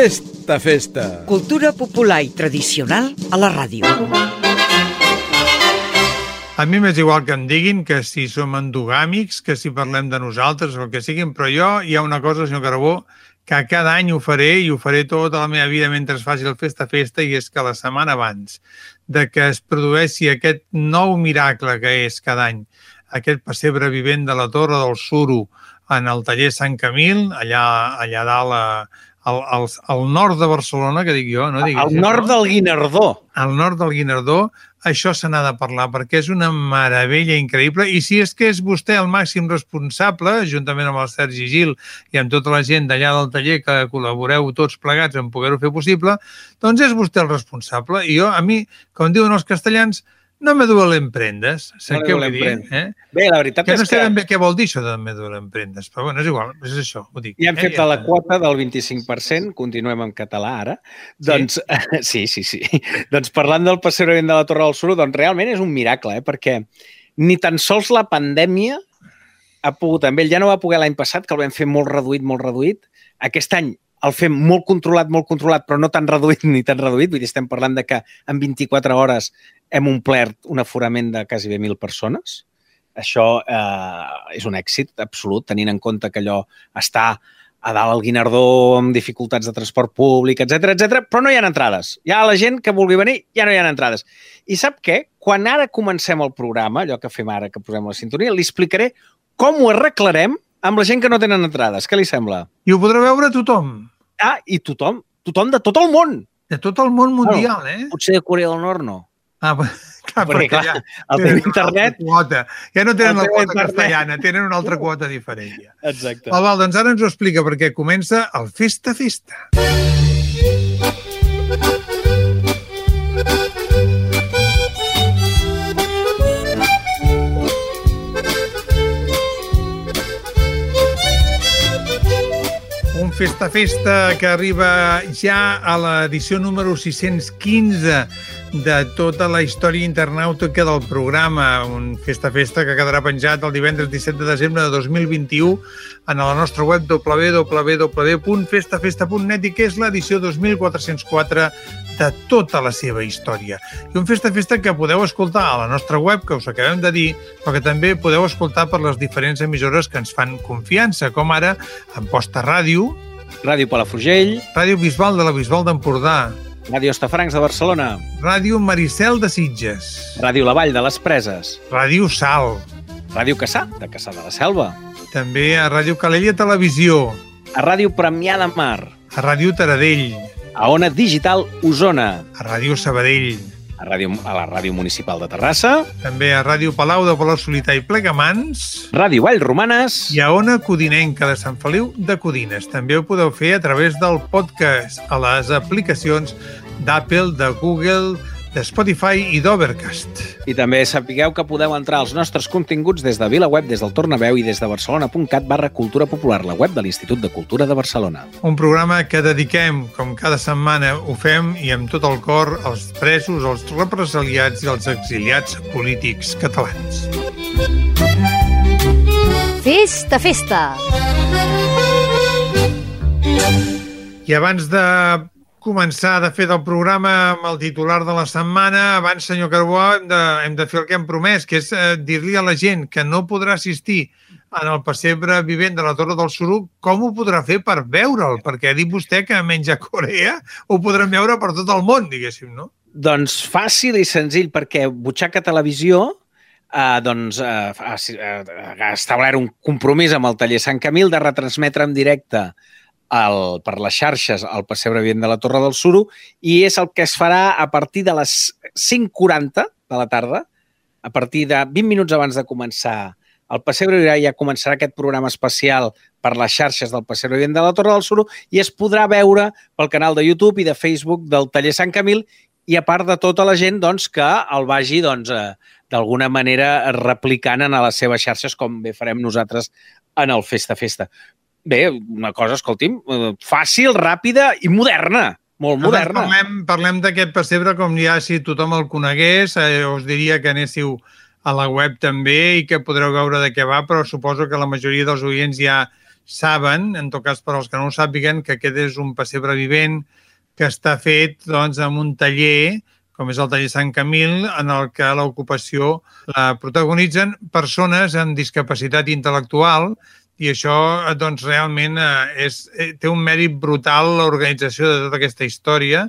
Festa, festa. Cultura popular i tradicional a la ràdio. A mi m'és igual que em diguin que si som endogàmics, que si parlem de nosaltres o el que siguin, però jo hi ha una cosa, senyor Carbó, que cada any ho faré i ho faré tota la meva vida mentre es faci el Festa Festa i és que la setmana abans de que es produeixi aquest nou miracle que és cada any, aquest pessebre vivent de la Torre del Suro en el taller Sant Camil, allà, allà dalt a, al, al, al nord de Barcelona, que dic jo, no? Dic, Al nord del Guinardó. al nord del Guinardó, això se n'ha de parlar perquè és una meravella increïble i si és que és vostè el màxim responsable, juntament amb el Sergi Gil i amb tota la gent d'allà del taller que col·laboreu tots plegats en poder-ho fer possible, doncs és vostè el responsable i jo, a mi, com diuen els castellans, no me duelen prendes. Sé No què vull dir? Eh? Bé, la veritat Que és no sé que ben bé què vol dir això de me duelen prendes, però bueno, és igual, és això, ho dic. ja hem eh? fet la quota del 25%, continuem en català ara. Doncs, sí, sí, sí. doncs parlant del passeig de la Torre del Suro, doncs realment és un miracle, eh? perquè ni tan sols la pandèmia ha pogut amb ell. Ja no va poder l'any passat, que el vam fer molt reduït, molt reduït. Aquest any el fem molt controlat, molt controlat, però no tan reduït ni tan reduït. Vull dir, estem parlant de que en 24 hores hem omplert un aforament de quasi bé 1.000 persones. Això eh, és un èxit absolut, tenint en compte que allò està a dalt al Guinardó amb dificultats de transport públic, etc etc. però no hi ha entrades. Ja la gent que vulgui venir, ja no hi ha entrades. I sap què? Quan ara comencem el programa, allò que fem ara, que posem la sintonia, li explicaré com ho arreglarem amb la gent que no tenen entrades. Què li sembla? I ho podrà veure tothom, Ah, i tothom, tothom de tot el món. de tot el món mundial, eh? Potser de Corea del Nord no. Ah, però- clar, Perquè, perquè, clar, ja El tenen teu internet... Quota. Ja no tenen la quota internet. castellana, tenen una altra quota diferent. Ja. Exacte. Val, val, doncs ara ens ho explica perquè comença el Festa Festa. Un Festa Festa que arriba ja a l'edició número 615 de tota la història internàutica del programa. Un Festa Festa que quedarà penjat el divendres 17 de desembre de 2021 en la nostra web www.festafesta.net i que és l'edició 2404 de tota la seva història. I un Festa Festa que podeu escoltar a la nostra web, que us acabem de dir, però que també podeu escoltar per les diferents emissores que ens fan confiança, com ara Amposta Ràdio, Ràdio Palafrugell, Ràdio Bisbal de la Bisbal d'Empordà, Ràdio Estafrancs de Barcelona, Ràdio Maricel de Sitges, Ràdio La Vall de les Preses, Ràdio Sal, Ràdio Caçà, de Caçà de la Selva, també a Ràdio Calella Televisió, a Ràdio Premià de Mar, a Ràdio Taradell, a Ona Digital Osona, a Ràdio Sabadell, a, ràdio, a la Ràdio Municipal de Terrassa, també a Ràdio Palau de Palau Solità i Plegamans. Ràdio Vall Romanes, i a Ona Codinenca de Sant Feliu de Codines. També ho podeu fer a través del podcast a les aplicacions d'Apple, de Google, de Spotify i d'Overcast. i també sapigueu que podeu entrar als nostres continguts des de VilaWeb, des del Tornaveu i des de barcelona.cat barra Cultura Popular, la web de l'Institut de Cultura de Barcelona. Un programa que dediquem, com cada setmana ho fem, i amb tot el cor, als presos, als represaliats i als exiliats polítics catalans. Festa, festa! I abans de començar de fer del programa amb el titular de la setmana, abans, senyor Carbó, hem de, hem de fer el que hem promès, que és eh, dir-li a la gent que no podrà assistir en el pessebre vivent de la Torre del Suro, com ho podrà fer per veure'l? Perquè ha dit vostè que menys a Corea ho podrem veure per tot el món, diguéssim, no? Doncs fàcil i senzill, perquè Butxaca Televisió eh, doncs, eh, ha, eh, ha establert un compromís amb el taller Sant Camil de retransmetre en directe el, per les xarxes el pessebre vivent de la Torre del Suro i és el que es farà a partir de les 5.40 de la tarda, a partir de 20 minuts abans de començar el pessebre ja, ja començarà aquest programa especial per les xarxes del pessebre vivent de la Torre del Suro i es podrà veure pel canal de YouTube i de Facebook del taller Sant Camil i a part de tota la gent doncs, que el vagi doncs, eh, d'alguna manera replicant en les seves xarxes com bé farem nosaltres en el Festa Festa. Bé, una cosa, escolti'm, eh, fàcil, ràpida i moderna. Molt moderna. Abans Parlem, parlem d'aquest pessebre com ja si tothom el conegués. Eh, us diria que anéssiu a la web també i que podreu veure de què va, però suposo que la majoria dels oients ja saben, en tot cas per als que no ho sàpiguen, que aquest és un pessebre vivent que està fet doncs, amb un taller com és el taller Sant Camil, en el que l'ocupació la protagonitzen persones amb discapacitat intel·lectual i això doncs, realment eh, és, eh, té un mèrit brutal l'organització de tota aquesta història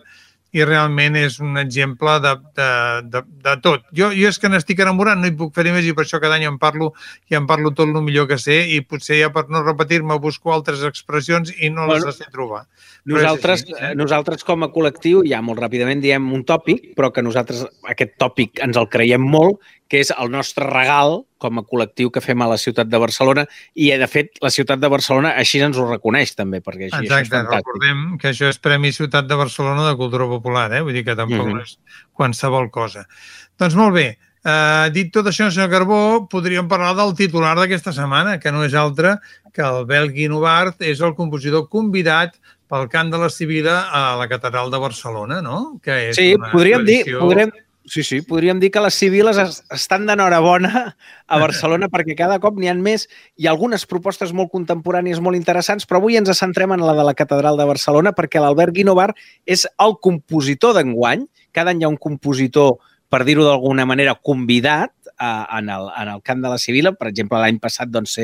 i realment és un exemple de, de, de, de tot. Jo, jo és que n'estic enamorat, no hi puc fer més i per això cada any en parlo i en parlo tot el millor que sé i potser ja per no repetir-me busco altres expressions i no les sé trobar. nosaltres, així, eh? nosaltres com a col·lectiu, ja molt ràpidament diem un tòpic, però que nosaltres aquest tòpic ens el creiem molt que és el nostre regal com a col·lectiu que fem a la ciutat de Barcelona i, de fet, la ciutat de Barcelona així ens ho reconeix també, perquè així, Exacte, això és fantàstic. recordem que això és Premi Ciutat de Barcelona de Cultura Popular, eh? vull dir que tampoc mm -hmm. és qualsevol cosa. Doncs molt bé, Uh, dit tot això, senyor Carbó, podríem parlar del titular d'aquesta setmana, que no és altre que el Bel Guinovart és el compositor convidat pel cant de la Civila a la Catedral de Barcelona, no? Que és sí, podríem tradició... dir, podríem, Sí, sí, podríem dir que les civiles es, estan d'enhorabona a Barcelona perquè cada cop n'hi han més. Ha algunes propostes molt contemporànies, molt interessants, però avui ens centrem en la de la Catedral de Barcelona perquè l'Albert Guinovar és el compositor d'enguany. Cada any hi ha un compositor, per dir-ho d'alguna manera, convidat eh, en, el, en el camp de la Civila. Per exemple, l'any passat doncs,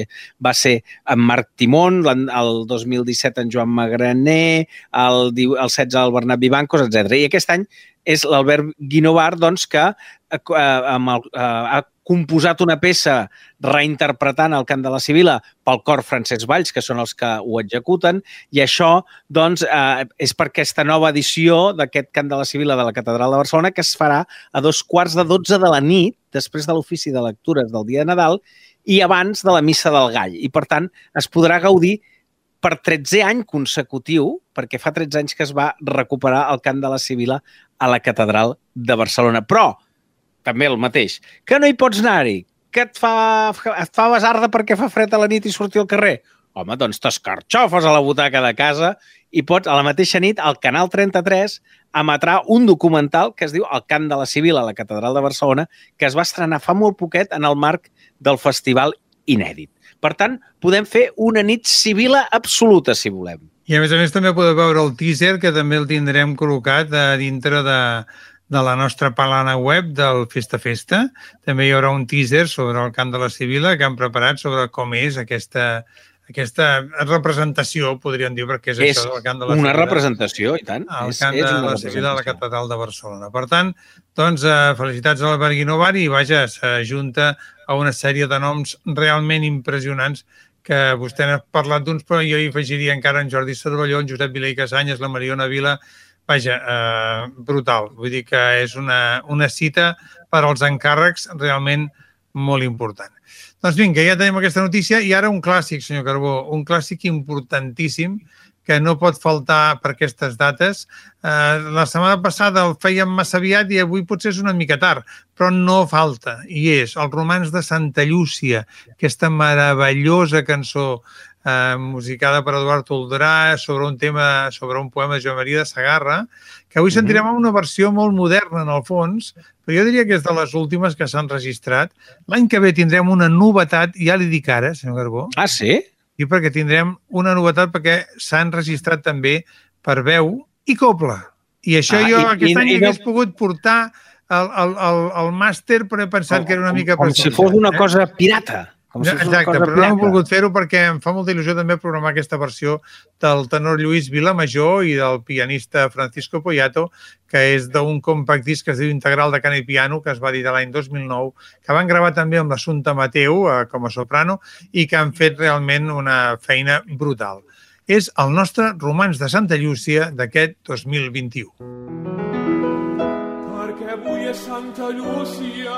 va ser en Marc Timón, el 2017 en Joan Magraner, el, el 16 el Bernat Vivancos, etc. I aquest any és l'Albert Guinovar, doncs, que eh, amb el, eh, ha composat una peça reinterpretant el cant de la Sibila pel cor Francesc Valls, que són els que ho executen, i això doncs, eh, és per aquesta nova edició d'aquest cant de la Sibila de la Catedral de Barcelona que es farà a dos quarts de dotze de la nit, després de l'ofici de lectures del dia de Nadal i abans de la Missa del Gall. I, per tant, es podrà gaudir per 13 any consecutiu, perquè fa 13 anys que es va recuperar el cant de la Sibila a la Catedral de Barcelona. Però, també el mateix, que no hi pots anar-hi, que et fa, et fa basarda perquè fa fred a la nit i sortir al carrer. Home, doncs t'escarxofes a la butaca de casa i pots, a la mateixa nit, al Canal 33, emetrà un documental que es diu El cant de la Civil a la Catedral de Barcelona, que es va estrenar fa molt poquet en el marc del Festival Inèdit. Per tant, podem fer una nit civila absoluta, si volem. I a més a més també podeu veure el teaser, que també el tindrem col·locat a dintre de, de la nostra palana web del Festa Festa. També hi haurà un teaser sobre el cant de la Civila que han preparat sobre com és aquesta, aquesta representació, podríem dir, perquè és, és això del cant de la una Civila. representació, i tant. El és, cant és de la Civila de la Catedral de Barcelona. Per tant, doncs, eh, felicitats a l'Albert Guinovari i, vaja, s'ajunta a una sèrie de noms realment impressionants que vostè n'ha parlat d'uns, però jo hi afegiria encara en Jordi Cervelló, en Josep Vila i Casanyes, la Mariona Vila, vaja, eh, brutal. Vull dir que és una, una cita per als encàrrecs realment molt important. Doncs vinga, ja tenim aquesta notícia i ara un clàssic, senyor Carbó, un clàssic importantíssim que no pot faltar per aquestes dates. Eh, la setmana passada el fèiem massa aviat i avui potser és una mica tard, però no falta. I és el romans de Santa Llúcia, aquesta meravellosa cançó eh, musicada per Eduard Toldrà sobre un tema, sobre un poema de Joan Maria de Sagarra, que avui sentirem mm -hmm. una versió molt moderna, en el fons, però jo diria que és de les últimes que s'han registrat. L'any que ve tindrem una novetat, ja li dic ara, senyor Garbó. Ah, sí? I perquè tindrem una novetat perquè s'han registrat també per veu i coble. I això ah, jo i, aquest i, any i, hagués no... pogut portar el, el, el, el màster, però he pensat com, que era una mica... Com, com si fos una eh? cosa pirata. Com si Exacte, però no he volgut fer-ho perquè em fa molta il·lusió també programar aquesta versió del tenor Lluís Vilamajor i del pianista Francisco Poyato, que és d'un compact disc que es diu Integral de Cana i Piano, que es va dir de l'any 2009, que van gravar també amb l'Assumpta Mateu eh, com a soprano i que han fet realment una feina brutal. És el nostre Romans de Santa Llúcia d'aquest 2021. Perquè avui és Santa Llúcia,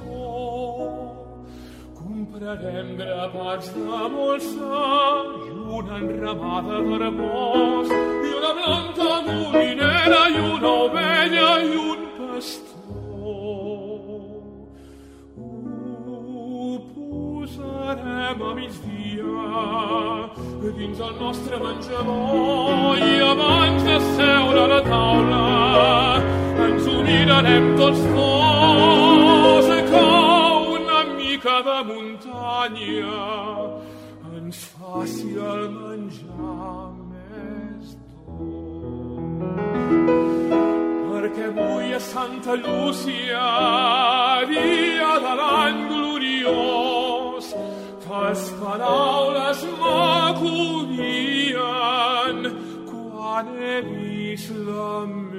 mica Pararem grapats de molsa i una enramada d'arbós i una blanca molinera i una ovella i un pastor. Ho posarem a migdia dins el nostre menjador i abans de seure a la taula ens mirarem tots dos que una muntanya ens faci el menjar més dur. Perquè avui a Santa Llúcia, dia de l'any gloriós, les paraules m'acudien quan he vist la meva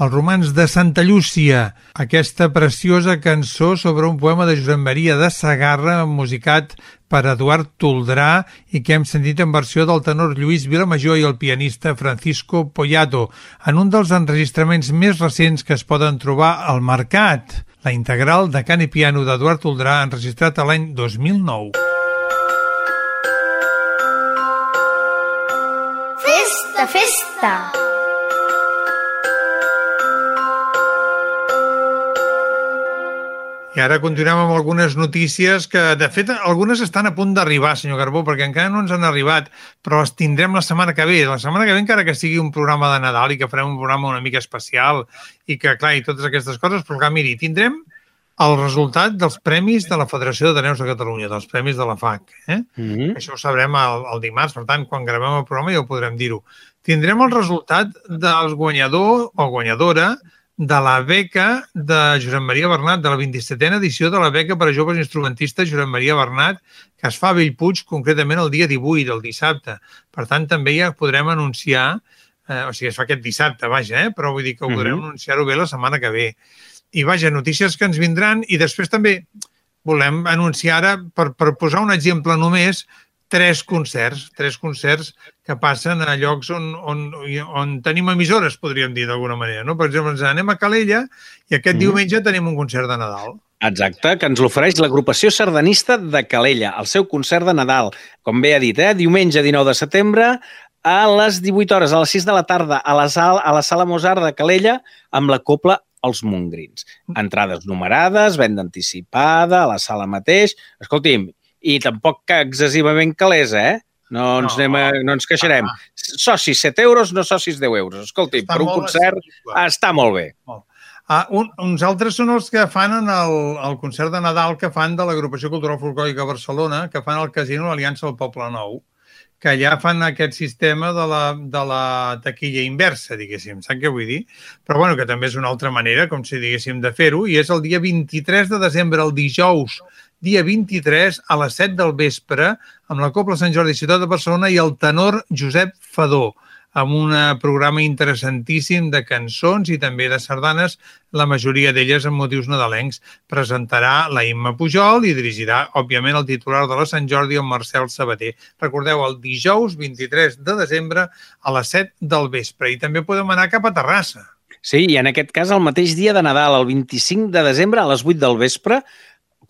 Els romans de Santa Llúcia, aquesta preciosa cançó sobre un poema de Josep Maria de Sagarra musicat per Eduard Toldrà i que hem sentit en versió del tenor Lluís Vilamajor i el pianista Francisco Poyato en un dels enregistraments més recents que es poden trobar al mercat, la integral de cant i piano d'Eduard Toldrà enregistrat a l'any 2009. Festa, festa! I ara continuem amb algunes notícies que, de fet, algunes estan a punt d'arribar, senyor Carbó, perquè encara no ens han arribat, però les tindrem la setmana que ve. La setmana que ve, encara que sigui un programa de Nadal i que farem un programa una mica especial i que, clar, i totes aquestes coses, però, clar, miri, tindrem el resultat dels premis de la Federació de Neus de Catalunya, dels premis de la FAC. Eh? Mm -hmm. Això ho sabrem el, el dimarts, per tant, quan gravem el programa ja ho podrem dir-ho. Tindrem el resultat dels guanyador o guanyadora de la beca de Josep Maria Bernat, de la 27a edició de la beca per a joves instrumentistes Josep Maria Bernat, que es fa a Bellpuig concretament el dia 18, el dissabte. Per tant, també ja podrem anunciar, eh, o sigui, es fa aquest dissabte, vaja, eh, però vull dir que ho podrem Mhm. anunciar-ho bé la setmana que ve. I vaja, notícies que ens vindran i després també volem anunciar ara, per, per posar un exemple només, tres concerts, tres concerts que passen a llocs on, on, on tenim emissores, podríem dir d'alguna manera. No? Per exemple, ens anem a Calella i aquest Mhm. diumenge tenim un concert de Nadal. Exacte, que ens l'ofereix l'agrupació sardanista de Calella, el seu concert de Nadal. Com bé ha dit, eh? diumenge 19 de setembre a les 18 hores, a les 6 de la tarda, a la, sala, a la sala Mozart de Calella, amb la copla Els Mongrins. Entrades numerades, venda anticipada, a la sala mateix. Escolti'm, i tampoc que excessivament calés, eh? No ens, No. anem a, no ens queixarem. Ah. Socis 7 euros, no socis 10 euros. Escolti'm, Està per un concert assequible. està molt bé. Ah, un, uns altres són els que fan en el, el concert de Nadal que fan de l'Agrupació Cultural Folclòrica Barcelona, que fan al Casino l'Aliança del Poble Nou, que allà fan aquest sistema de la, de la taquilla inversa, diguéssim, sap què vull dir? Però bueno, que també és una altra manera, com si diguéssim, de fer-ho, i és el dia 23 de desembre, el dijous, dia 23, a les 7 del vespre, amb la Copla Sant Jordi Ciutat de Barcelona i el tenor Josep Fadó, amb un eh, programa interessantíssim de cançons i també de sardanes, la majoria d'elles amb motius nadalencs. Presentarà la Imma Pujol i dirigirà, òbviament, el titular de la Sant Jordi, el Marcel Sabater. Recordeu, el dijous 23 de desembre a les 7 del vespre. I també podem anar cap a Terrassa. Sí, i en aquest cas el mateix dia de Nadal, el 25 de desembre a les 8 del vespre,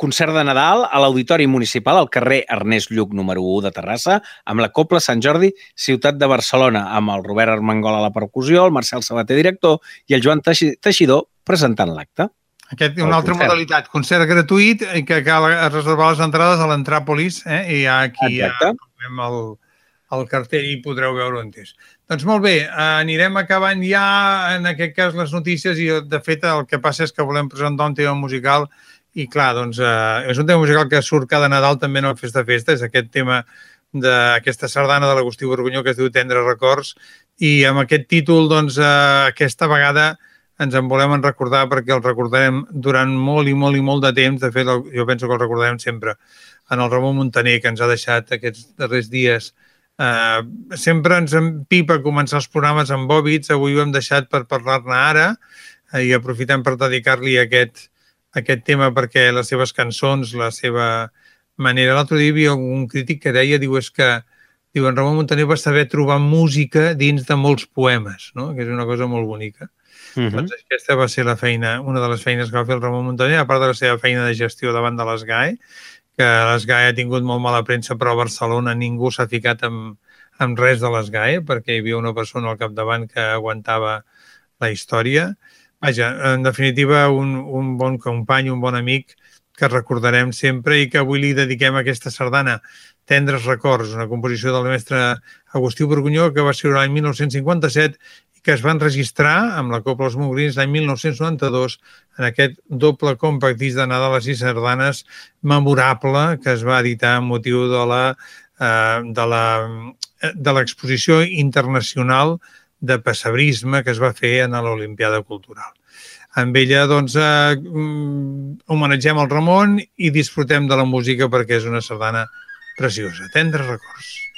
concert de Nadal a l'Auditori Municipal al carrer Ernest Lluc número 1 de Terrassa amb la Copla Sant Jordi, ciutat de Barcelona, amb el Robert Armengol a la percussió, el Marcel Sabater, director, i el Joan Teixi- Teixidor presentant l'acte. Aquest, El una altra concert. modalitat, concert gratuït i que cal reservar les entrades a l'Entràpolis eh? i ja aquí ja Exacte. posem el, el cartell i podreu veure on és. Doncs molt bé, eh, anirem acabant ja en aquest cas les notícies i de fet el que passa és que volem presentar un tema musical i clar, doncs eh, és un tema musical que surt cada Nadal també en el Festa Festa, és aquest tema d'aquesta sardana de l'Agustí Borgunyó que es diu Tendre Records i amb aquest títol doncs eh, aquesta vegada ens en volem en recordar perquè el recordarem durant molt i molt i molt de temps. De fet, jo penso que el recordarem sempre en el Ramon Montaner, que ens ha deixat aquests darrers dies. Uh, sempre ens empipa començar els programes amb bòbits. Avui ho hem deixat per parlar-ne ara uh, i aprofitem per dedicar-li aquest, aquest tema perquè les seves cançons, la seva manera... L'altre dia hi havia un crític que deia, diu, és que diu, en Ramon Montaner va saber trobar música dins de molts poemes, no? que és una cosa molt bonica. Uh -huh. Doncs aquesta va ser la feina, una de les feines que va fer el Ramon Muntaner, a part de la seva feina de gestió davant de les GAE, que les GAE ha tingut molt mala premsa, però a Barcelona ningú s'ha ficat amb, amb res de les GAE, perquè hi havia una persona al capdavant que aguantava la història. Vaja, en definitiva, un, un bon company, un bon amic que recordarem sempre i que avui li dediquem aquesta sardana Tendres records, una composició del mestre Agustí Borgunyó que va ser l'any 1957 i que es van registrar amb la Copla dels Mongrins l'any 1992 en aquest doble compact disc de Nadales i Sardanes memorable que es va editar amb motiu de la eh, de la de l'exposició internacional de pessebrisme que es va fer en l'Olimpiada Cultural. Amb ella, doncs, eh, mm, homenatgem el Ramon i disfrutem de la música perquè és una sardana preciosa. Tendres records.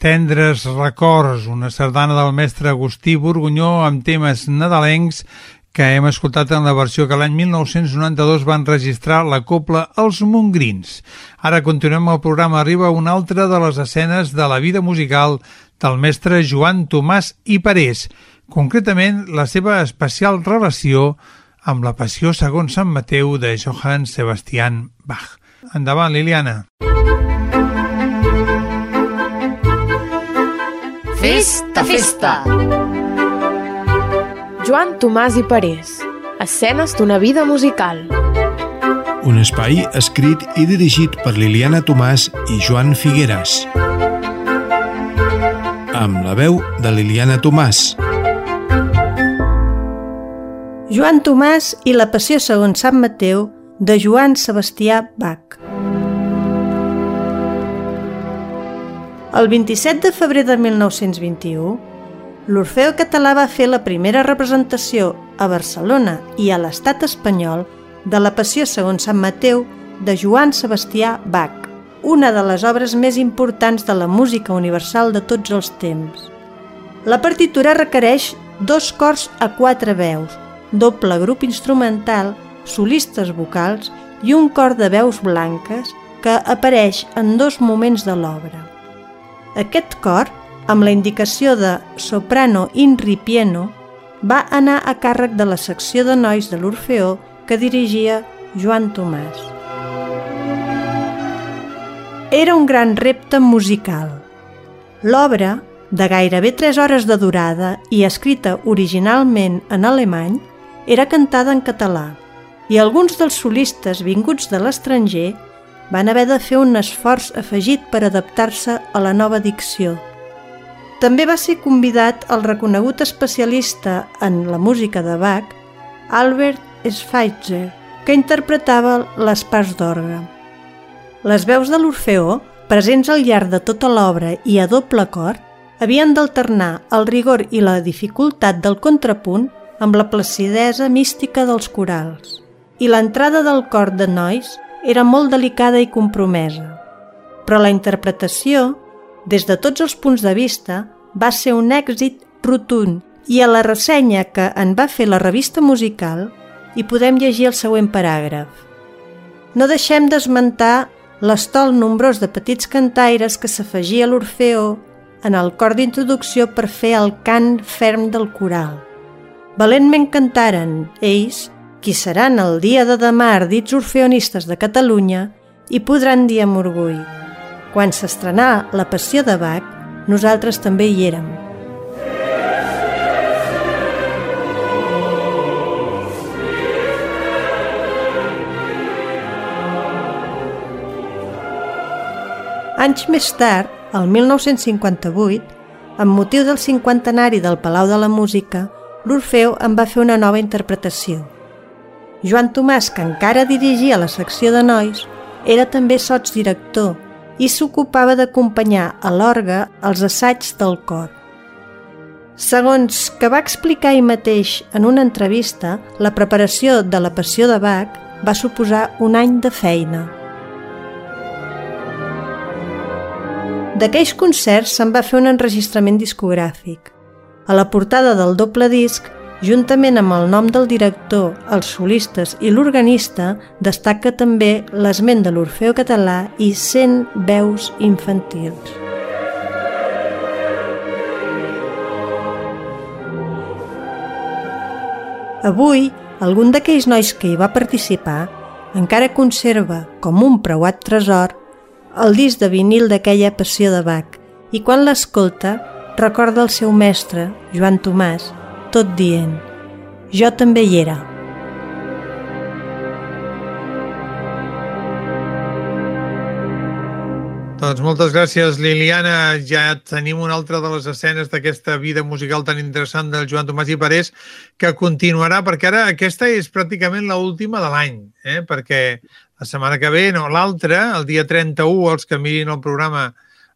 Tendres records, una sardana del mestre Agustí Borgunyó amb temes nadalencs que hem escoltat en la versió que l'any 1992 van registrar la copla Els Mongrins. Ara continuem el programa. Arriba una altra de les escenes de la vida musical del mestre Joan Tomàs i Parés, concretament la seva especial relació amb la passió segons Sant Mateu de Johann Sebastian Bach. Endavant, Liliana. Festa, festa! Joan Tomàs i Parés. Escenes d'una vida musical. Un espai escrit i dirigit per Liliana Tomàs i Joan Figueres. Amb la veu de Liliana Tomàs. Joan Tomàs i la passió segons Sant Mateu de Joan Sebastià Bach. El 27 de febrer de 1921, l'Orfeo Català va fer la primera representació a Barcelona i a l'estat espanyol de la Passió segons Sant Mateu de Joan Sebastià Bach, una de les obres més importants de la música universal de tots els temps. La partitura requereix dos cors a quatre veus, doble grup instrumental, solistes vocals i un cor de veus blanques que apareix en dos moments de l'obra. Aquest cor, amb la indicació de soprano in ripieno, va anar a càrrec de la secció de nois de l'Orfeó que dirigia Joan Tomàs. Era un gran repte musical. L'obra, de gairebé 3 hores de durada i escrita originalment en alemany, era cantada en català i alguns dels solistes vinguts de l'estranger van haver de fer un esforç afegit per adaptar-se a la nova dicció. També va ser convidat el reconegut especialista en la música de Bach, Albert Schweitzer, que interpretava les parts d'orgue. Les veus de l'Orfeó, presents al llarg de tota l'obra i a doble cor, havien d'alternar el rigor i la dificultat del contrapunt amb la placidesa mística dels corals. I l'entrada del cor de nois era molt delicada i compromesa. Però la interpretació, des de tots els punts de vista, va ser un èxit rotund i a la ressenya que en va fer la revista musical hi podem llegir el següent paràgraf. No deixem d'esmentar l'estol nombrós de petits cantaires que s'afegia a l'Orfeó en el cor d'introducció per fer el cant ferm del coral. Valentment cantaren ells, qui seran el dia de demà ardits orfeonistes de Catalunya, i podran dir amb orgull. Quan s'estrenà La Passió de Bach, nosaltres també hi érem. Anys més tard, el 1958, amb motiu del cinquantenari del Palau de la Música, l'Orfeu en va fer una nova interpretació. Joan Tomàs, que encara dirigia la secció de nois, era també sots director i s'ocupava d'acompanyar a l'orgue els assaigs del cor. Segons que va explicar ell mateix en una entrevista, la preparació de la Passió de Bach va suposar un any de feina. D'aquells concerts se'n va fer un enregistrament discogràfic. A la portada del doble disc, juntament amb el nom del director, els solistes i l'organista, destaca també l'esment de l'Orfeo català i 100 veus infantils. Avui, algun d'aquells nois que hi va participar encara conserva, com un preuat tresor, el disc de vinil d'aquella passió de Bach i quan l'escolta recorda el seu mestre, Joan Tomàs, tot dient «Jo també hi era». Doncs moltes gràcies, Liliana. Ja tenim una altra de les escenes d'aquesta vida musical tan interessant del Joan Tomàs i Parés que continuarà, perquè ara aquesta és pràcticament l'última de l'any, eh? perquè la setmana que ve, no, l'altra, el dia 31, els que mirin el programa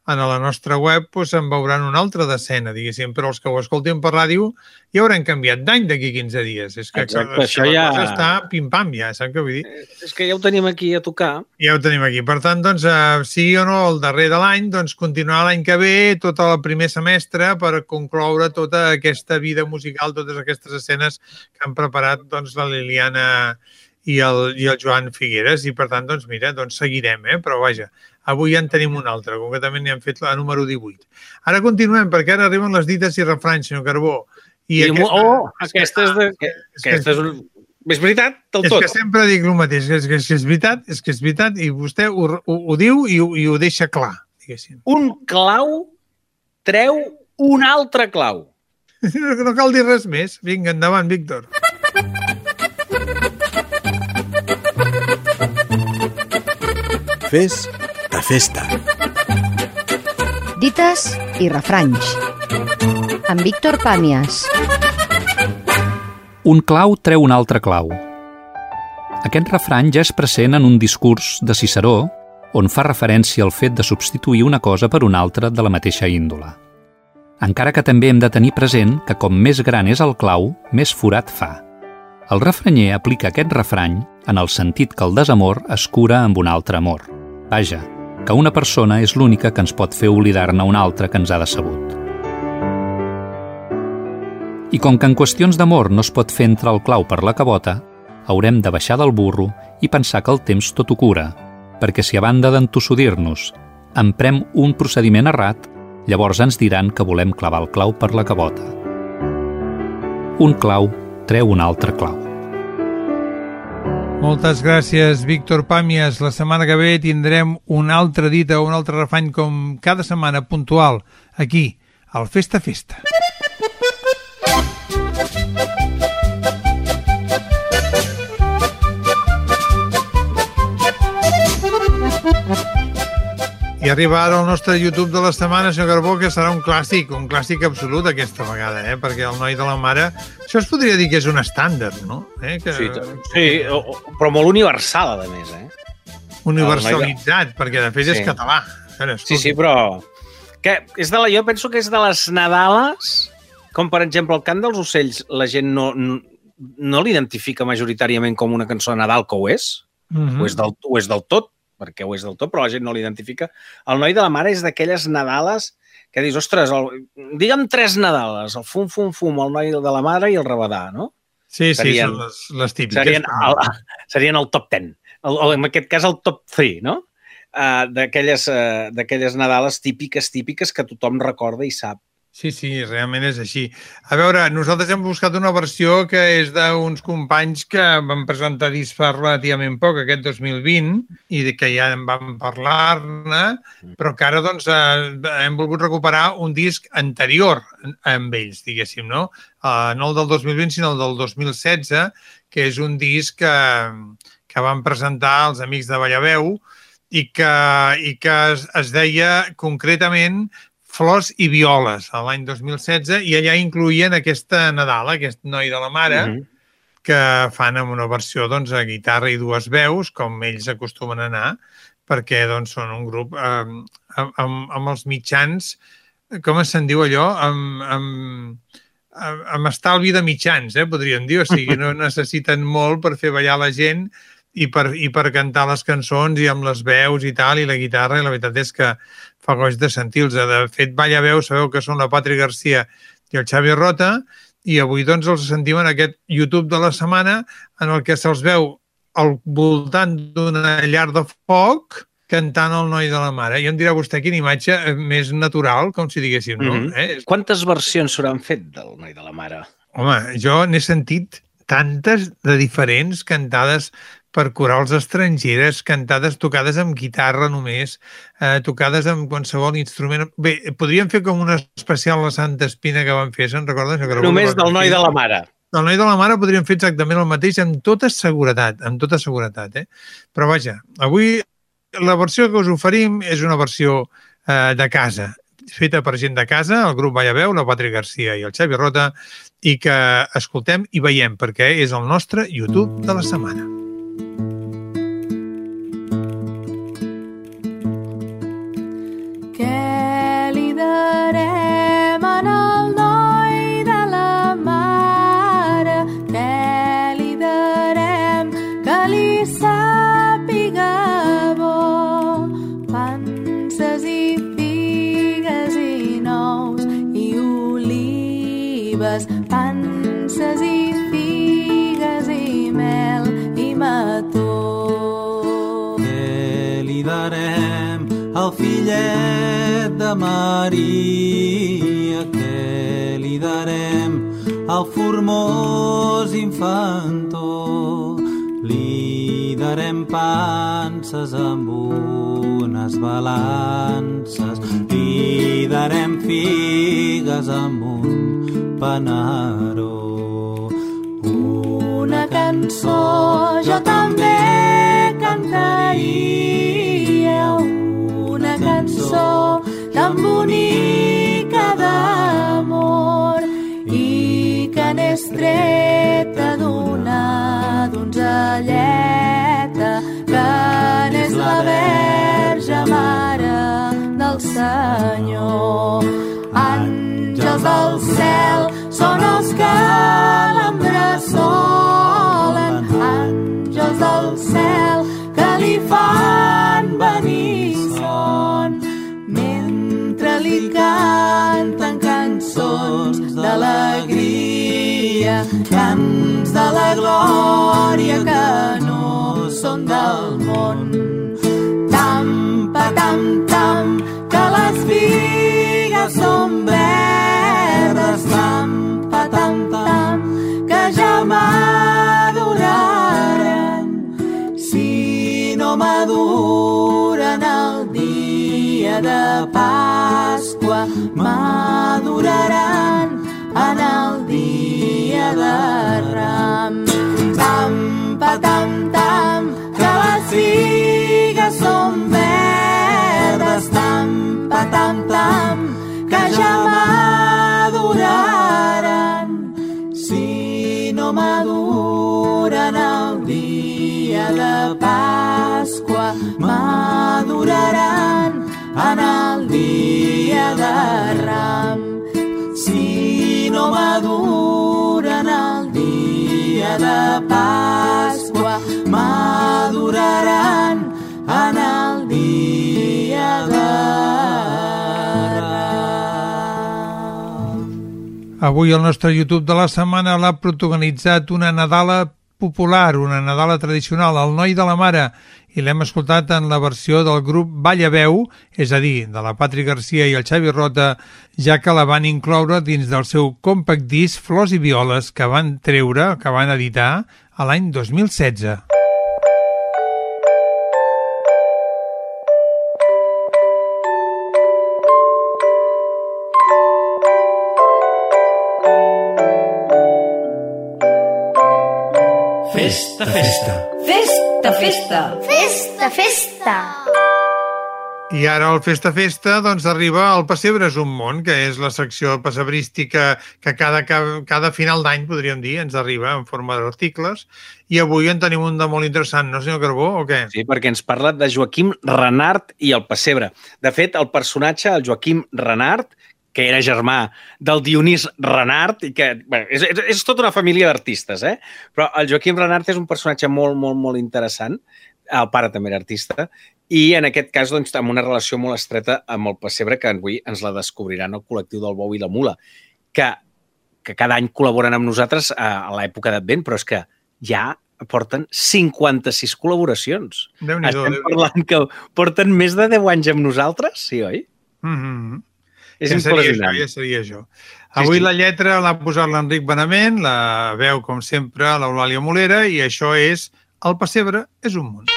a la nostra web doncs en veuran una altra decena, diguéssim, però els que ho escoltin per ràdio ja hauran canviat d'any d'aquí 15 dies. És que Exacte, això ja- cosa està pim-pam ja, saps què vull dir? És que ja ho tenim aquí a tocar. Ja ho tenim aquí. Per tant, doncs, eh, sigui o no el darrer de l'any, doncs continuarà l'any que ve tot el primer semestre per concloure tota aquesta vida musical, totes aquestes escenes que han preparat doncs, la Liliana i el, i el Joan Figueres i per tant, doncs mira, doncs seguirem, eh? però vaja, avui ja en tenim un altre, concretament n'hi hem fet la número 18. Ara continuem, perquè ara arriben les dites i refranys, senyor Carbó. I, I aquesta, oh, aquesta és de... Que, és que- aquesta és, un... és veritat, del és tot. que sempre dic el mateix, que és, que és, que és veritat, és que és veritat, i vostè ho, ho, ho diu i ho, i ho deixa clar, diguéssim. Un clau treu un altre clau. No, no cal dir res més. Vinga, endavant, Víctor. Fes de festa. Dites i refranys. Amb Víctor Pàmies. Un clau treu un altre clau. Aquest refrany ja és present en un discurs de Ciceró on fa referència al fet de substituir una cosa per una altra de la mateixa índola. Encara que també hem de tenir present que com més gran és el clau, més forat fa. El refranyer aplica aquest refrany en el sentit que el desamor es cura amb un altre amor. Vaja, que una persona és l'única que ens pot fer oblidar-ne una altra que ens ha decebut. I com que en qüestions d'amor no es pot fer entrar el clau per la cabota, haurem de baixar del burro i pensar que el temps tot ho cura, perquè si a banda d'entossudir-nos emprem un procediment errat, llavors ens diran que volem clavar el clau per la cabota. Un clau treu un altre clau. Moltes gràcies, Víctor Pàmies. La setmana que ve tindrem una altra dita un altre refany com cada setmana puntual aquí, al Festa Festa. I arriba ara al nostre YouTube de la setmana, senyor Carbó, que serà un clàssic, un clàssic absolut aquesta vegada, eh? perquè el noi de la mare... Això es podria dir que és un estàndard, no? Eh? Que... Sí, sí però molt universal, a més, eh? Universalitzat, de... perquè de fet sí. és català. Ara, sí, sí, però... Que és de la, jo penso que és de les Nadales, com per exemple el cant dels ocells, la gent no, no, no l'identifica majoritàriament com una cançó de Nadal, que ho és, mm -hmm. o, és del, o és del tot, perquè ho és del tot, però la gent no l'identifica. El noi de la mare és d'aquelles Nadales que dius, ostres, el, digue'm tres Nadales, el fum, fum, fum, el noi de la mare i el rabadà, no? Sí, sí, serien, són les, les típiques. Serien el, serien el top 10. El, el, en aquest cas, el top 3, no? Uh, d'aquelles uh, Nadales típiques, típiques que tothom recorda i sap. Sí, sí, realment és així. A veure, nosaltres hem buscat una versió que és d'uns companys que van presentar disc fa relativament poc, aquest 2020, i de que ja en vam parlar-ne, però que ara doncs, eh, hem volgut recuperar un disc anterior amb ells, diguéssim, no? Eh, no el del 2020, sinó el del 2016, que és un disc que, que van presentar els amics de Ballaveu i que, i que es, es deia concretament Flors i Violes, a l'any 2016, i allà incluïen aquesta Nadal, aquest noi de la mare, mm -hmm. que fan amb una versió doncs, a guitarra i dues veus, com ells acostumen a anar, perquè doncs, són un grup eh, amb, amb, amb els mitjans, com se'n diu allò? Amb, amb, amb estalvi de mitjans, eh, podríem dir. O sigui, no necessiten molt per fer ballar la gent i per, i per cantar les cançons i amb les veus i tal, i la guitarra, i la veritat és que fa goig de sentir-los. De fet, Balla Veu, sabeu que són la Patri Garcia i el Xavi Rota, i avui doncs els sentim en aquest YouTube de la setmana en el que se'ls veu al voltant d'una llar de foc cantant el noi de la mare. I em dirà vostè quina imatge més natural, com si diguéssim, no? Mm -hmm. eh? Quantes versions s'hauran fet del noi de la mare? Home, jo n'he sentit tantes de diferents cantades per corals estrangeres, cantades tocades amb guitarra només, eh, tocades amb qualsevol instrument. Bé, podríem fer com una especial la Santa Espina que van fer, se'n recorden? Només del noi de la mare. Del noi de la mare podríem fer exactament el mateix amb tota seguretat, amb tota seguretat. Eh? Però vaja, avui la versió que us oferim és una versió eh, de casa, feta per gent de casa, el grup Veu, la Patri Garcia i el Xavi Rota, i que escoltem i veiem perquè és el nostre YouTube de la setmana. Maria que li darem al formós infantó. Li darem panses amb unes balances, li darem figues amb un panaró. Una cançó jo també bonica d'amor i que n'és treta d'una donzelleta que n'és la verge mare del Senyor. Àngels del cel són els que l'embressolen, àngels del cel cants de la glòria que no són del món. Tam, pa, tam, tam, que les figues són verdes, tam, pa, tam, tam, que ja maduraren. Si no maduren el dia de Pasqua maduraran en el muntanya de ram. Tam, patam, tam, que les figues són verdes. Tam, patam, tam, que ja maduraran. Si no maduren el dia de Pasqua, maduraran en el dia de Ram. Si no maduren el dia de Pasqua, maduraran en el dia de Avui el nostre YouTube de la setmana l'ha protagonitzat una Nadala popular, una Nadala tradicional, el Noi de la Mare, i l'hem escoltat en la versió del grup Ballaveu, és a dir, de la Patri Garcia i el Xavi Rota, ja que la van incloure dins del seu compact disc Flors i Violes que van treure, que van editar a l'any 2016. Festa, festa. Festa, festa. Festa, festa. I ara el Festa Festa doncs arriba al Pessebre és un món, que és la secció passebrística que cada, cada final d'any, podríem dir, ens arriba en forma d'articles. I avui en tenim un de molt interessant, no, senyor Carbó, o què? Sí, perquè ens parla de Joaquim Renart i el Pessebre. De fet, el personatge, el Joaquim Renart, que era germà del Dionís Renart, i que bueno, és, és, és tota una família d'artistes, eh? però el Joaquim Renart és un personatge molt, molt, molt interessant, el pare també era artista, i en aquest cas doncs, amb una relació molt estreta amb el pessebre que avui ens la descobriran el col·lectiu del Bou i la Mula, que, que cada any col·laboren amb nosaltres a, a l'època d'Advent, però és que ja porten 56 col·laboracions. Estem parlant que porten més de 10 anys amb nosaltres, sí, oi? Mm -hmm. És ja seria impressionant. això, ja seria això. Avui sí. la lletra l'ha posat l'Enric Benament, la veu, com sempre, l'Eulàlia Molera, i això és El pessebre és un món.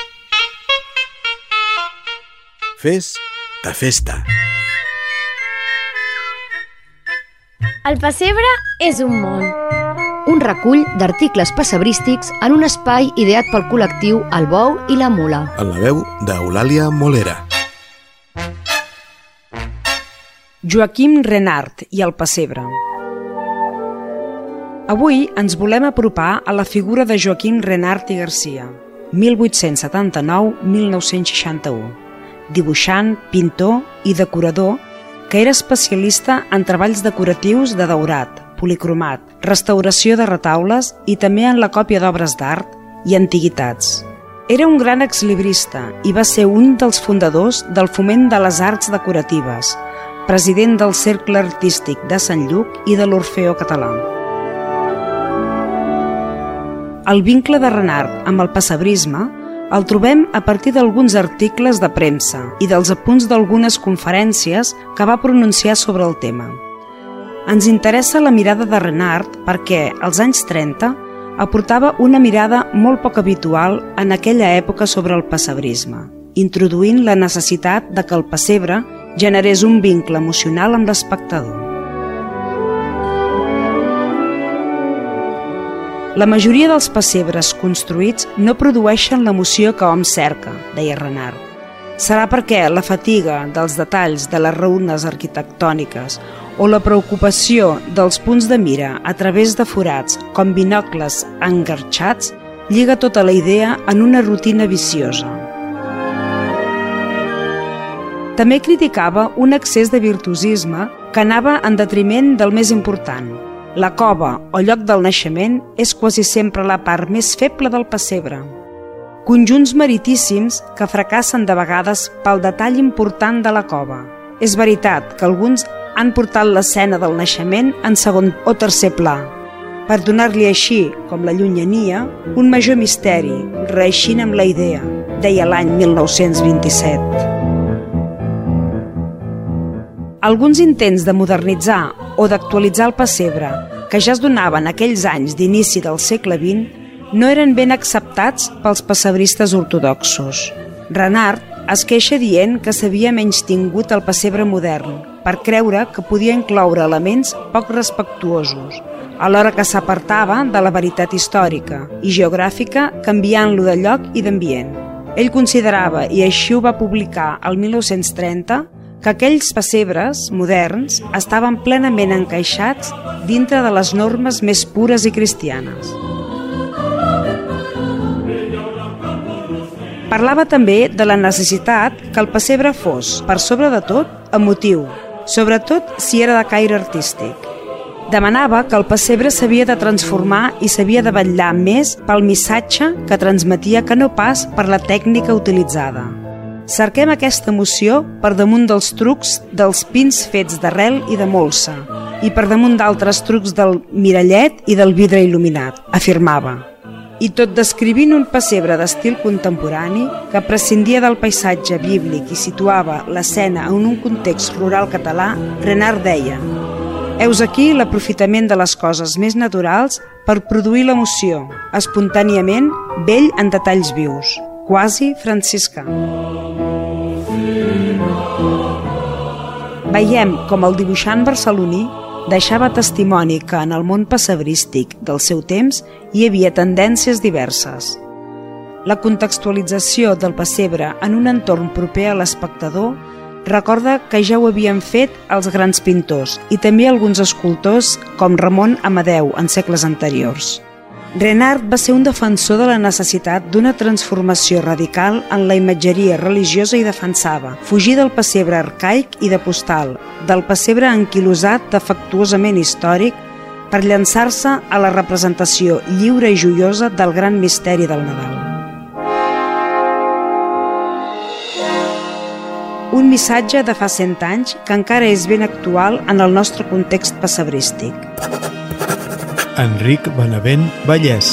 Fes de festa. El pessebre és un món. Un recull d'articles passebrístics en un espai ideat pel col·lectiu El Bou i la Mula. En la veu d'Eulàlia Molera. Joaquim Renart i el pessebre. Avui ens volem apropar a la figura de Joaquim Renart i Garcia, 1879-1961, dibuixant, pintor i decorador que era especialista en treballs decoratius de daurat, policromat, restauració de retaules i també en la còpia d'obres d'art i antiguitats. Era un gran exlibrista i va ser un dels fundadors del foment de les arts decoratives, president del Cercle Artístic de Sant Lluc i de l'Orfeó Català. El vincle de Renart amb el passebrisme el trobem a partir d'alguns articles de premsa i dels apunts d'algunes conferències que va pronunciar sobre el tema. Ens interessa la mirada de Renart perquè, als anys 30, aportava una mirada molt poc habitual en aquella època sobre el passebrisme, introduint la necessitat de que el pessebre generés un vincle emocional amb l'espectador. La majoria dels pessebres construïts no produeixen l'emoció que hom cerca, deia Renard. Serà perquè la fatiga dels detalls de les reunes arquitectòniques o la preocupació dels punts de mira a través de forats com binocles engarxats lliga tota la idea en una rutina viciosa. També criticava un excés de virtuosisme que anava en detriment del més important. La cova o lloc del naixement és quasi sempre la part més feble del pessebre. Conjunts meritíssims que fracassen de vegades pel detall important de la cova. És veritat que alguns han portat l'escena del naixement en segon o tercer pla, per donar-li així, com la llunyania, un major misteri, reeixint amb la idea, deia l'any 1927. Alguns intents de modernitzar o d'actualitzar el pessebre, que ja es donaven aquells anys d'inici del segle XX, no eren ben acceptats pels pessebristes ortodoxos. Renard es queixa dient que s'havia menys tingut el pessebre modern per creure que podia incloure elements poc respectuosos, alhora que s'apartava de la veritat històrica i geogràfica canviant-lo de lloc i d'ambient. Ell considerava, i així ho va publicar el 1930, que aquells pessebres moderns estaven plenament encaixats dintre de les normes més pures i cristianes. Parlava també de la necessitat que el pessebre fos, per sobre de tot, emotiu, sobretot si era de caire artístic. Demanava que el pessebre s'havia de transformar i s'havia de vetllar més pel missatge que transmetia que no pas per la tècnica utilitzada. Cerquem aquesta emoció per damunt dels trucs dels pins fets d'arrel i de molsa i per damunt d'altres trucs del mirallet i del vidre il·luminat, afirmava. I tot descrivint un pessebre d'estil contemporani que prescindia del paisatge bíblic i situava l'escena en un context rural català, Renard deia Heus aquí l'aprofitament de les coses més naturals per produir l'emoció, espontàniament, vell en detalls vius, quasi franciscà. Veiem com el dibuixant barceloní deixava testimoni que en el món passebrístic del seu temps hi havia tendències diverses. La contextualització del pessebre en un entorn proper a l'espectador recorda que ja ho havien fet els grans pintors i també alguns escultors com Ramon Amadeu en segles anteriors. Renard va ser un defensor de la necessitat d'una transformació radical en la imatgeria religiosa i defensava fugir del pessebre arcaic i de postal, del pessebre anquilosat defectuosament històric per llançar-se a la representació lliure i joiosa del gran misteri del Nadal. Un missatge de fa cent anys que encara és ben actual en el nostre context passebrístic. Enric Benavent Vallès.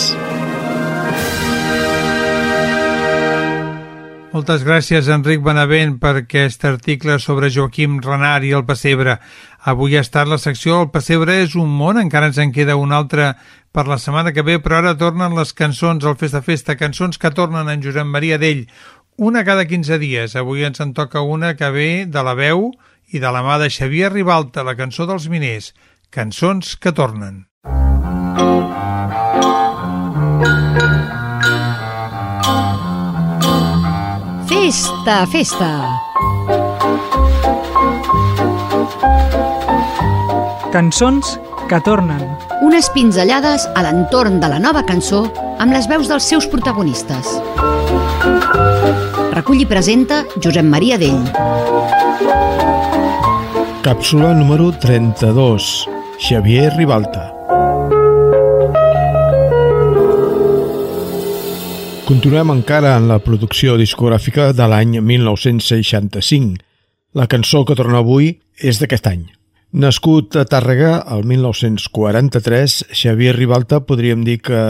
Moltes gràcies, Enric Benavent, per aquest article sobre Joaquim Renard i el pessebre. Avui ha estat la secció El pessebre és un món, encara ens en queda una altra per la setmana que ve, però ara tornen les cançons al Festa Festa, cançons que tornen en Josep Maria d'ell, una cada 15 dies. Avui ens en toca una que ve de la veu i de la mà de Xavier Ribalta, la cançó dels miners, cançons que tornen. Festa, festa! Cançons que tornen. Unes pinzellades a l'entorn de la nova cançó amb les veus dels seus protagonistes. Recull i presenta Josep Maria Dell. Càpsula número 32. Xavier Ribalta. Continuem encara en la producció discogràfica de l'any 1965. La cançó que torna avui és d'aquest any. Nascut a Tàrrega el 1943, Xavier Ribalta podríem dir que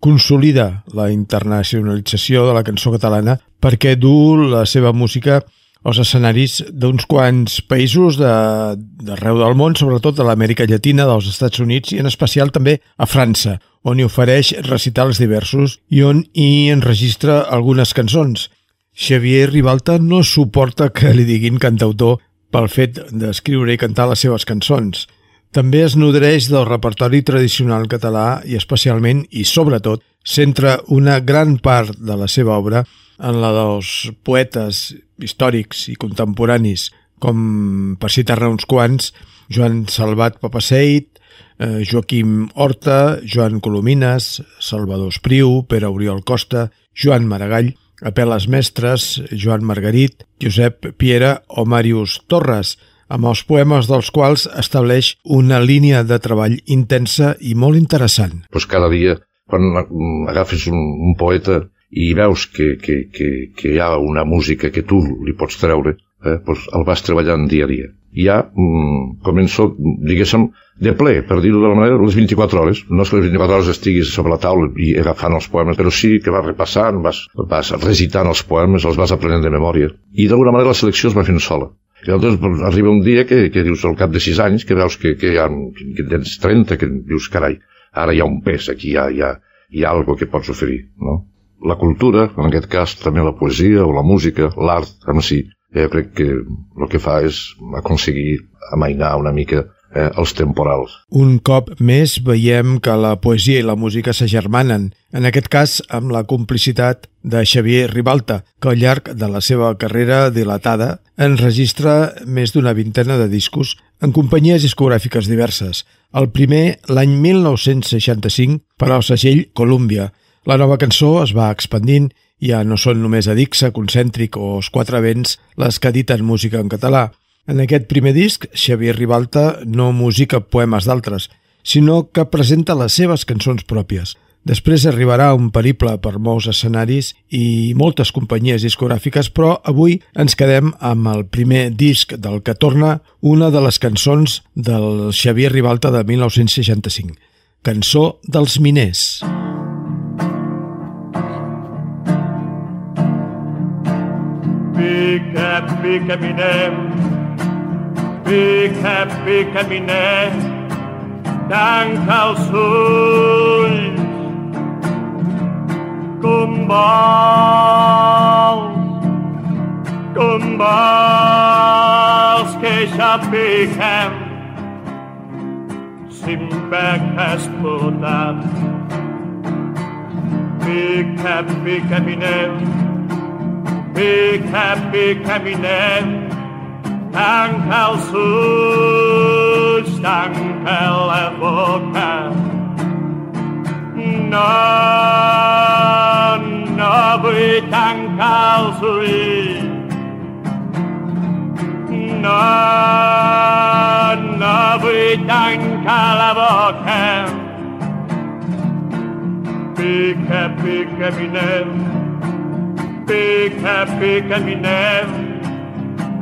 consolida la internacionalització de la cançó catalana perquè du la seva música als escenaris d'uns quants països d'arreu de, del món, sobretot de l'Amèrica Llatina, dels Estats Units i en especial també a França, on hi ofereix recitals diversos i on hi enregistra algunes cançons. Xavier Ribalta no suporta que li diguin cantautor pel fet d'escriure i cantar les seves cançons. També es nodreix del repertori tradicional català i especialment i sobretot centra una gran part de la seva obra en la dels poetes històrics i contemporanis, com per citar-ne uns quants, Joan Salvat Papaseit, Joaquim Horta, Joan Colomines, Salvador Espriu, Pere Oriol Costa, Joan Maragall, Apeles Mestres, Joan Margarit, Josep Piera o Màrius Torres, amb els poemes dels quals estableix una línia de treball intensa i molt interessant. Pues cada dia, quan agafes un, un poeta i veus que, que, que, que hi ha una música que tu li pots treure, eh, doncs el vas treballant dia a dia. Ja mm, començo, diguéssim, de ple, per dir-ho d'una manera, les 24 hores. No és que les 24 hores estiguis sobre la taula i agafant els poemes, però sí que vas repassant, vas, vas recitant els poemes, els vas aprenent de memòria. I d'alguna manera la selecció es va fent sola. I llavors arriba un dia que, que dius, al cap de 6 anys, que veus que, que, ha, que tens 30, que dius, carai, ara hi ha un pes aquí, hi ha, hi ha, hi ha algo que pots oferir, no? la cultura, en aquest cas també la poesia o la música, l'art en si, eh, crec que el que fa és aconseguir amainar una mica eh, els temporals. Un cop més veiem que la poesia i la música s'agermanen, en aquest cas amb la complicitat de Xavier Ribalta, que al llarg de la seva carrera dilatada enregistra més d'una vintena de discos en companyies discogràfiques diverses. El primer l'any 1965 per al segell Columbia, la nova cançó es va expandint Ja no són només Adixa, Concèntric o Els Quatre Vents les que editen música en català. En aquest primer disc, Xavier Ribalta no musica poemes d'altres, sinó que presenta les seves cançons pròpies. Després arribarà un periple per molts escenaris i moltes companyies discogràfiques, però avui ens quedem amb el primer disc del que torna una de les cançons del Xavier Ribalta de 1965, Cançó dels Miners. Pica, pica, miner, pica, pica, miner, tanca els ulls com vols, com vols que ja piquem sin beques explotat. Pica, pica, minem, pica, pica, minem, tanca els ulls, tanca la boca, no, no vull tancar els ulls. No, no vull tancar la boca. Pica, pica, minem. Pica, pica, minem.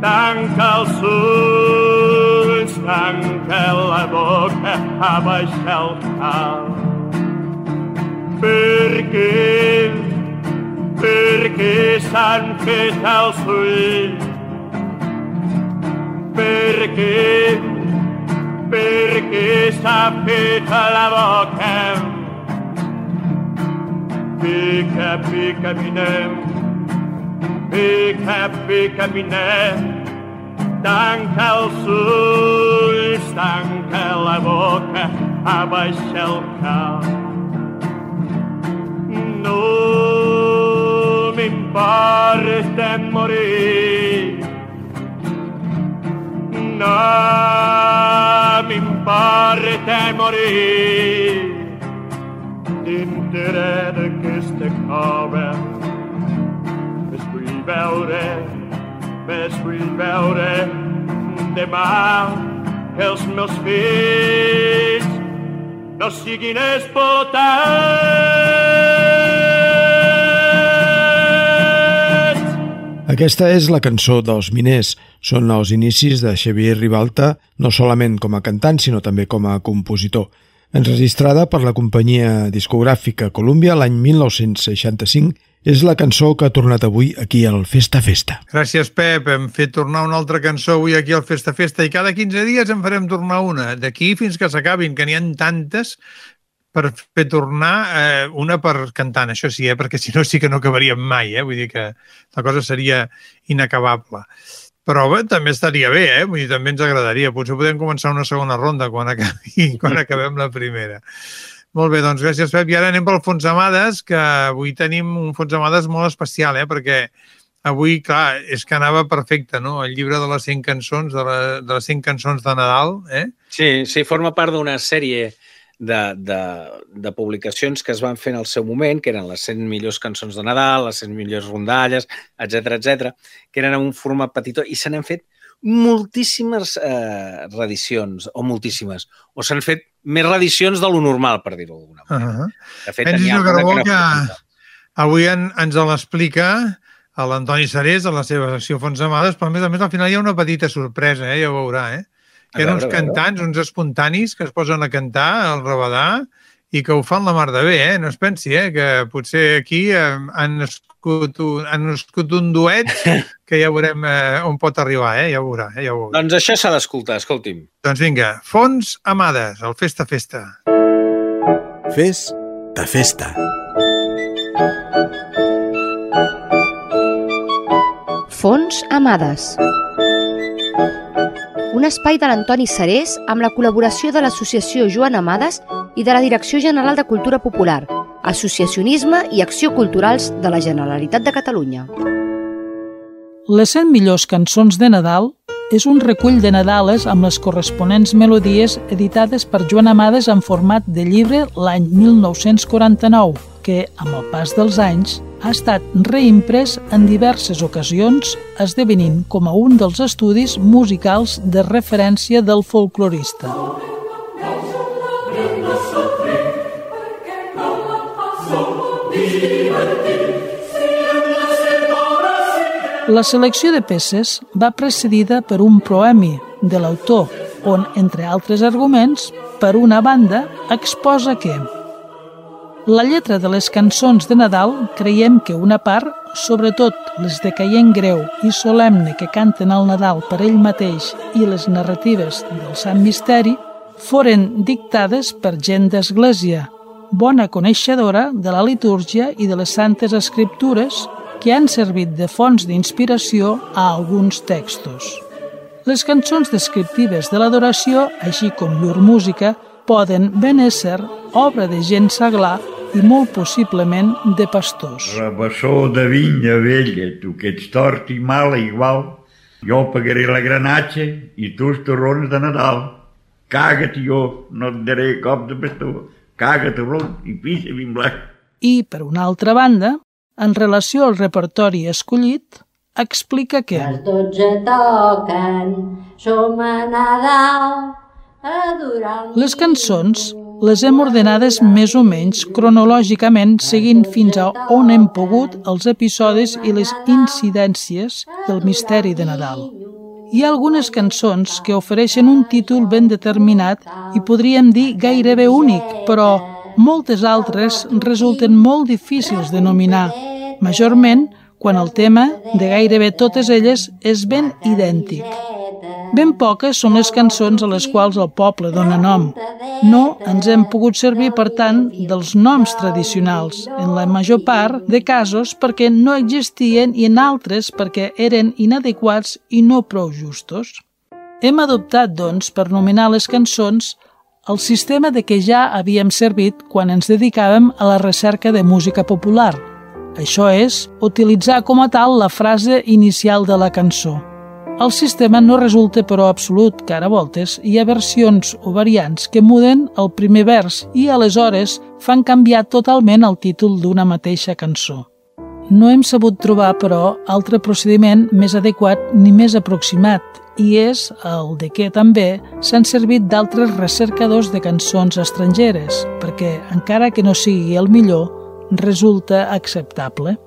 Tanca els ulls, tanca la boca, abaixa el cap perquè, perquè s'han fet els ulls. Perquè, perquè s'ha fet la boca. Pica, pica, minem, pica, pica, minem, tanca els ulls, tanca la boca, abaixa el cap. No m'importa morir. No m'importa morir. Dintre d'aquesta cova veure, més vull veure demà que els meus fills no siguin explotats. Aquesta és la cançó dels miners. Són els inicis de Xavier Ribalta, no solament com a cantant, sinó també com a compositor. Enregistrada per la companyia discogràfica Columbia l'any 1965, és la cançó que ha tornat avui aquí al Festa Festa. Gràcies, Pep. Hem fet tornar una altra cançó avui aquí al Festa Festa i cada 15 dies en farem tornar una. D'aquí fins que s'acabin, que n'hi han tantes per fer tornar eh, una per cantant, això sí, eh, perquè si no sí que no acabaríem mai, eh? vull dir que la cosa seria inacabable. Però bé, també estaria bé, eh? Vull dir, també ens agradaria. Potser podem començar una segona ronda quan, acabi, quan acabem la primera. Molt bé, doncs gràcies, Pep. I ara anem pel Fons Amades, que avui tenim un Fons Amades molt especial, eh? perquè avui, clar, és que anava perfecte, no? El llibre de les 100 cançons, de, la, de les 100 cançons de Nadal, eh? Sí, sí, forma part d'una sèrie de, de, de publicacions que es van fer en el seu moment, que eren les 100 millors cançons de Nadal, les 100 millors rondalles, etc etc, que eren en un format petitó i se n'han fet moltíssimes eh, reedicions, o moltíssimes, o s'han fet més reedicions de lo normal, per dir-ho d'alguna manera. Uh -huh. De fet, n'hi ha Carbó, alguna que, que avui en, ens l'explica a l'Antoni Sarés a la seva secció Fons Amades, però a més a més al final hi ha una petita sorpresa, eh? ja ho veurà, eh? Que eren uns cantants, uns espontanis que es posen a cantar al Rabadà i que ho fan la mar de bé, eh? No es pensi, eh? Que potser aquí eh, han, nascut un, han nascut un duet que ja veurem eh, on pot arribar, eh? Ja ho veurà, eh? Ja ho veurà. Doncs això s'ha d'escoltar, escolti'm. Doncs vinga, Fons Amades, el Festa Festa. Fes de festa. Fons Amades. Un espai de l'Antoni Sarés amb la col·laboració de l'Associació Joan Amades i de la Direcció General de Cultura Popular, Associacionisme i Acció Culturals de la Generalitat de Catalunya. Les 100 millors cançons de Nadal és un recull de Nadales amb les corresponents melodies editades per Joan Amades en format de llibre l'any 1949, que, amb el pas dels anys, ha estat reimprès en diverses ocasions, esdevenint com a un dels estudis musicals de referència del folclorista. La selecció de peces va precedida per un proemi de l'autor, on, entre altres arguments, per una banda, exposa que la lletra de les cançons de Nadal creiem que una part, sobretot les de caient greu i solemne que canten al Nadal per ell mateix i les narratives del Sant Misteri, foren dictades per gent d'església, bona coneixedora de la litúrgia i de les santes escriptures que han servit de fonts d'inspiració a alguns textos. Les cançons descriptives de l'adoració, així com llur música, poden ben ésser obra de gent saglar i molt possiblement de pastors. Rebassó de vinya vella, tu que ets tort i mala igual, jo pagaré la granatge i tu els torrons de Nadal. Caga't jo, no et daré cop de bastó. Caga't, ron, i pixa ben blanc. I, per una altra banda, en relació al repertori escollit, explica que... Les dotze toquen, som a Nadal, adorant... Les cançons les hem ordenades més o menys cronològicament seguint fins a on hem pogut els episodis i les incidències del misteri de Nadal. Hi ha algunes cançons que ofereixen un títol ben determinat i podríem dir gairebé únic, però moltes altres resulten molt difícils de nominar, majorment quan el tema de gairebé totes elles és ben idèntic. Ben poques són les cançons a les quals el poble dona nom. No ens hem pogut servir, per tant, dels noms tradicionals, en la major part de casos perquè no existien i en altres perquè eren inadequats i no prou justos. Hem adoptat, doncs, per nominar les cançons, el sistema de què ja havíem servit quan ens dedicàvem a la recerca de música popular. Això és, utilitzar com a tal la frase inicial de la cançó. El sistema no resulta però absolut, que ara voltes hi ha versions o variants que muden el primer vers i aleshores fan canviar totalment el títol d'una mateixa cançó. No hem sabut trobar, però, altre procediment més adequat ni més aproximat, i és el de què també s'han servit d'altres recercadors de cançons estrangeres, perquè, encara que no sigui el millor, resulta acceptable.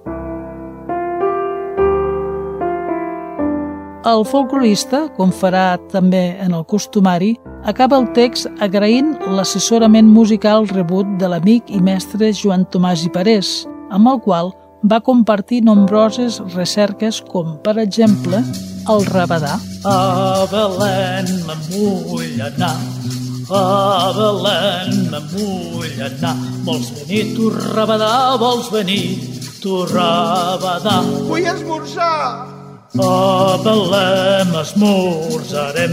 El folclorista, com farà també en el costumari, acaba el text agraint l'assessorament musical rebut de l'amic i mestre Joan Tomàs i Parés, amb el qual va compartir nombroses recerques com, per exemple, el rabadà. A Belén me vull anar, a Belén me vull anar. Vols venir tu rabadà, vols venir tu rabadà. Vull esmorzar! A Belém esmorzarem,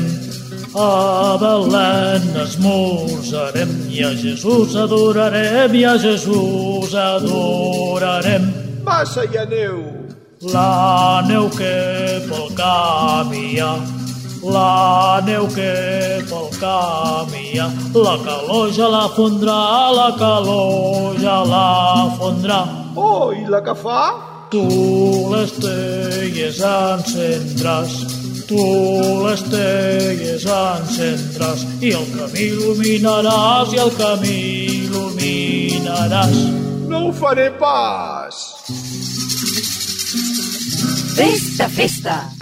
a Belém esmorzarem, i a Jesús adorarem, i a Jesús adorarem. Massa hi ha neu. La neu que pel camí hi ha, la neu que pel camí hi ha, la calor ja la fondrà, la calor ja la fondrà. Oh, i la que fa? Tu les teies encendràs, tu les teies encendràs, i el camí il·luminaràs, i el camí il·luminaràs. No ho faré pas! Festa, festa!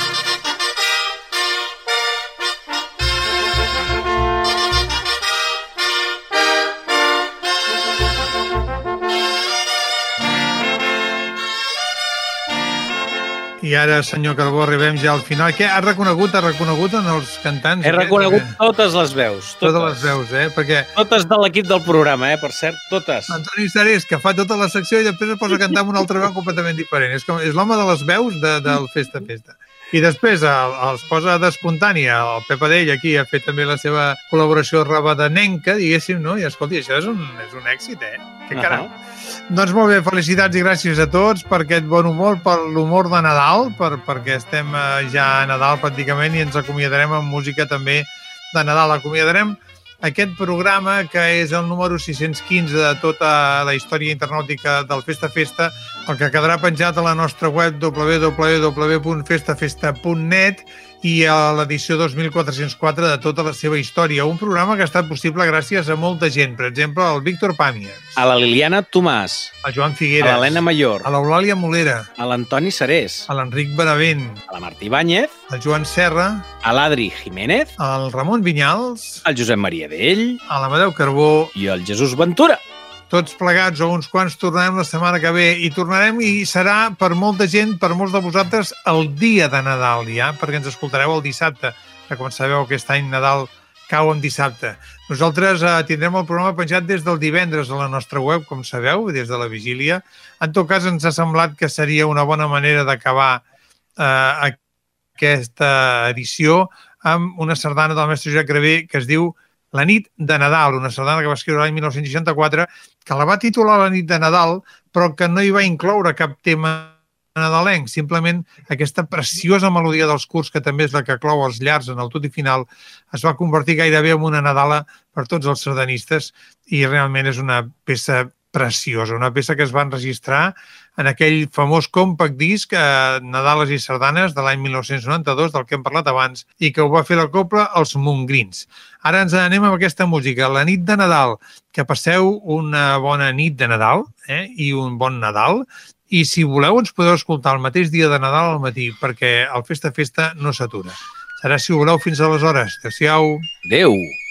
I ara, senyor Carbó, arribem ja al final. Què, has reconegut, has reconegut en els cantants? He reconegut eh? totes les veus. Totes. totes les veus, eh? Perquè... Totes de l'equip del programa, eh? Per cert, totes. Antoni Sarés, que fa tota la secció i després es posa a cantar amb una altra veu completament diferent. És, com, és l'home de les veus de, del Festa Festa. I després el, els posa d'espontània. El Pep Adell aquí ha fet també la seva col·laboració rabadanenca, diguéssim, no? I escolti, això és un, és un èxit, eh? Que caram. Uh -huh. Doncs molt bé, felicitats i gràcies a tots per aquest bon humor, per l'humor de Nadal, per, perquè estem eh, ja a Nadal pràcticament i ens acomiadarem amb música també de Nadal. Acomiadarem aquest programa, que és el número 615 de tota la història internàutica del Festa Festa, el que quedarà penjat a la nostra web www.festafesta.net i a l'edició 2404 de tota la seva història. Un programa que ha estat possible gràcies a molta gent, per exemple, al Víctor Pàmies, A la Liliana Tomàs, a Joan Figueres, a l'Helena Mayor, a l'Eulàlia Molera, a l'Antoni Sarés, a l'Enric Benavent, a la Martí Báñez, al Joan Serra, a l'Adri Jiménez, al Ramon Vinyals, al Josep Maria Dell a l'Amadeu Carbó, i al Jesús Ventura. Tots plegats o uns quants tornarem la setmana que ve i tornarem i serà per molta gent, per molts de vosaltres, el dia de Nadal ja, perquè ens escoltareu el dissabte, que com sabeu aquest any Nadal cau en dissabte. Nosaltres eh, tindrem el programa penjat des del divendres a la nostra web, com sabeu, des de la vigília. En tot cas, ens ha semblat que seria una bona manera d'acabar eh, aquesta edició amb una sardana del mestre Josep Gravé que es diu La nit de Nadal, una sardana que va escriure l'any 1964, que la va titular La nit de Nadal, però que no hi va incloure cap tema nadalenc, simplement aquesta preciosa melodia dels curts, que també és la que clou els llars en el tot i final, es va convertir gairebé en una Nadala per tots els sardanistes i realment és una peça preciosa, una peça que es va enregistrar en aquell famós compact disc eh, Nadales i Sardanes de l'any 1992, del que hem parlat abans, i que ho va fer la copla els Montgrins. Ara ens anem amb aquesta música, la nit de Nadal, que passeu una bona nit de Nadal eh, i un bon Nadal, i si voleu ens podeu escoltar el mateix dia de Nadal al matí, perquè el Festa Festa no s'atura. Serà, si voleu, fins aleshores. Adéu-siau. Adéu.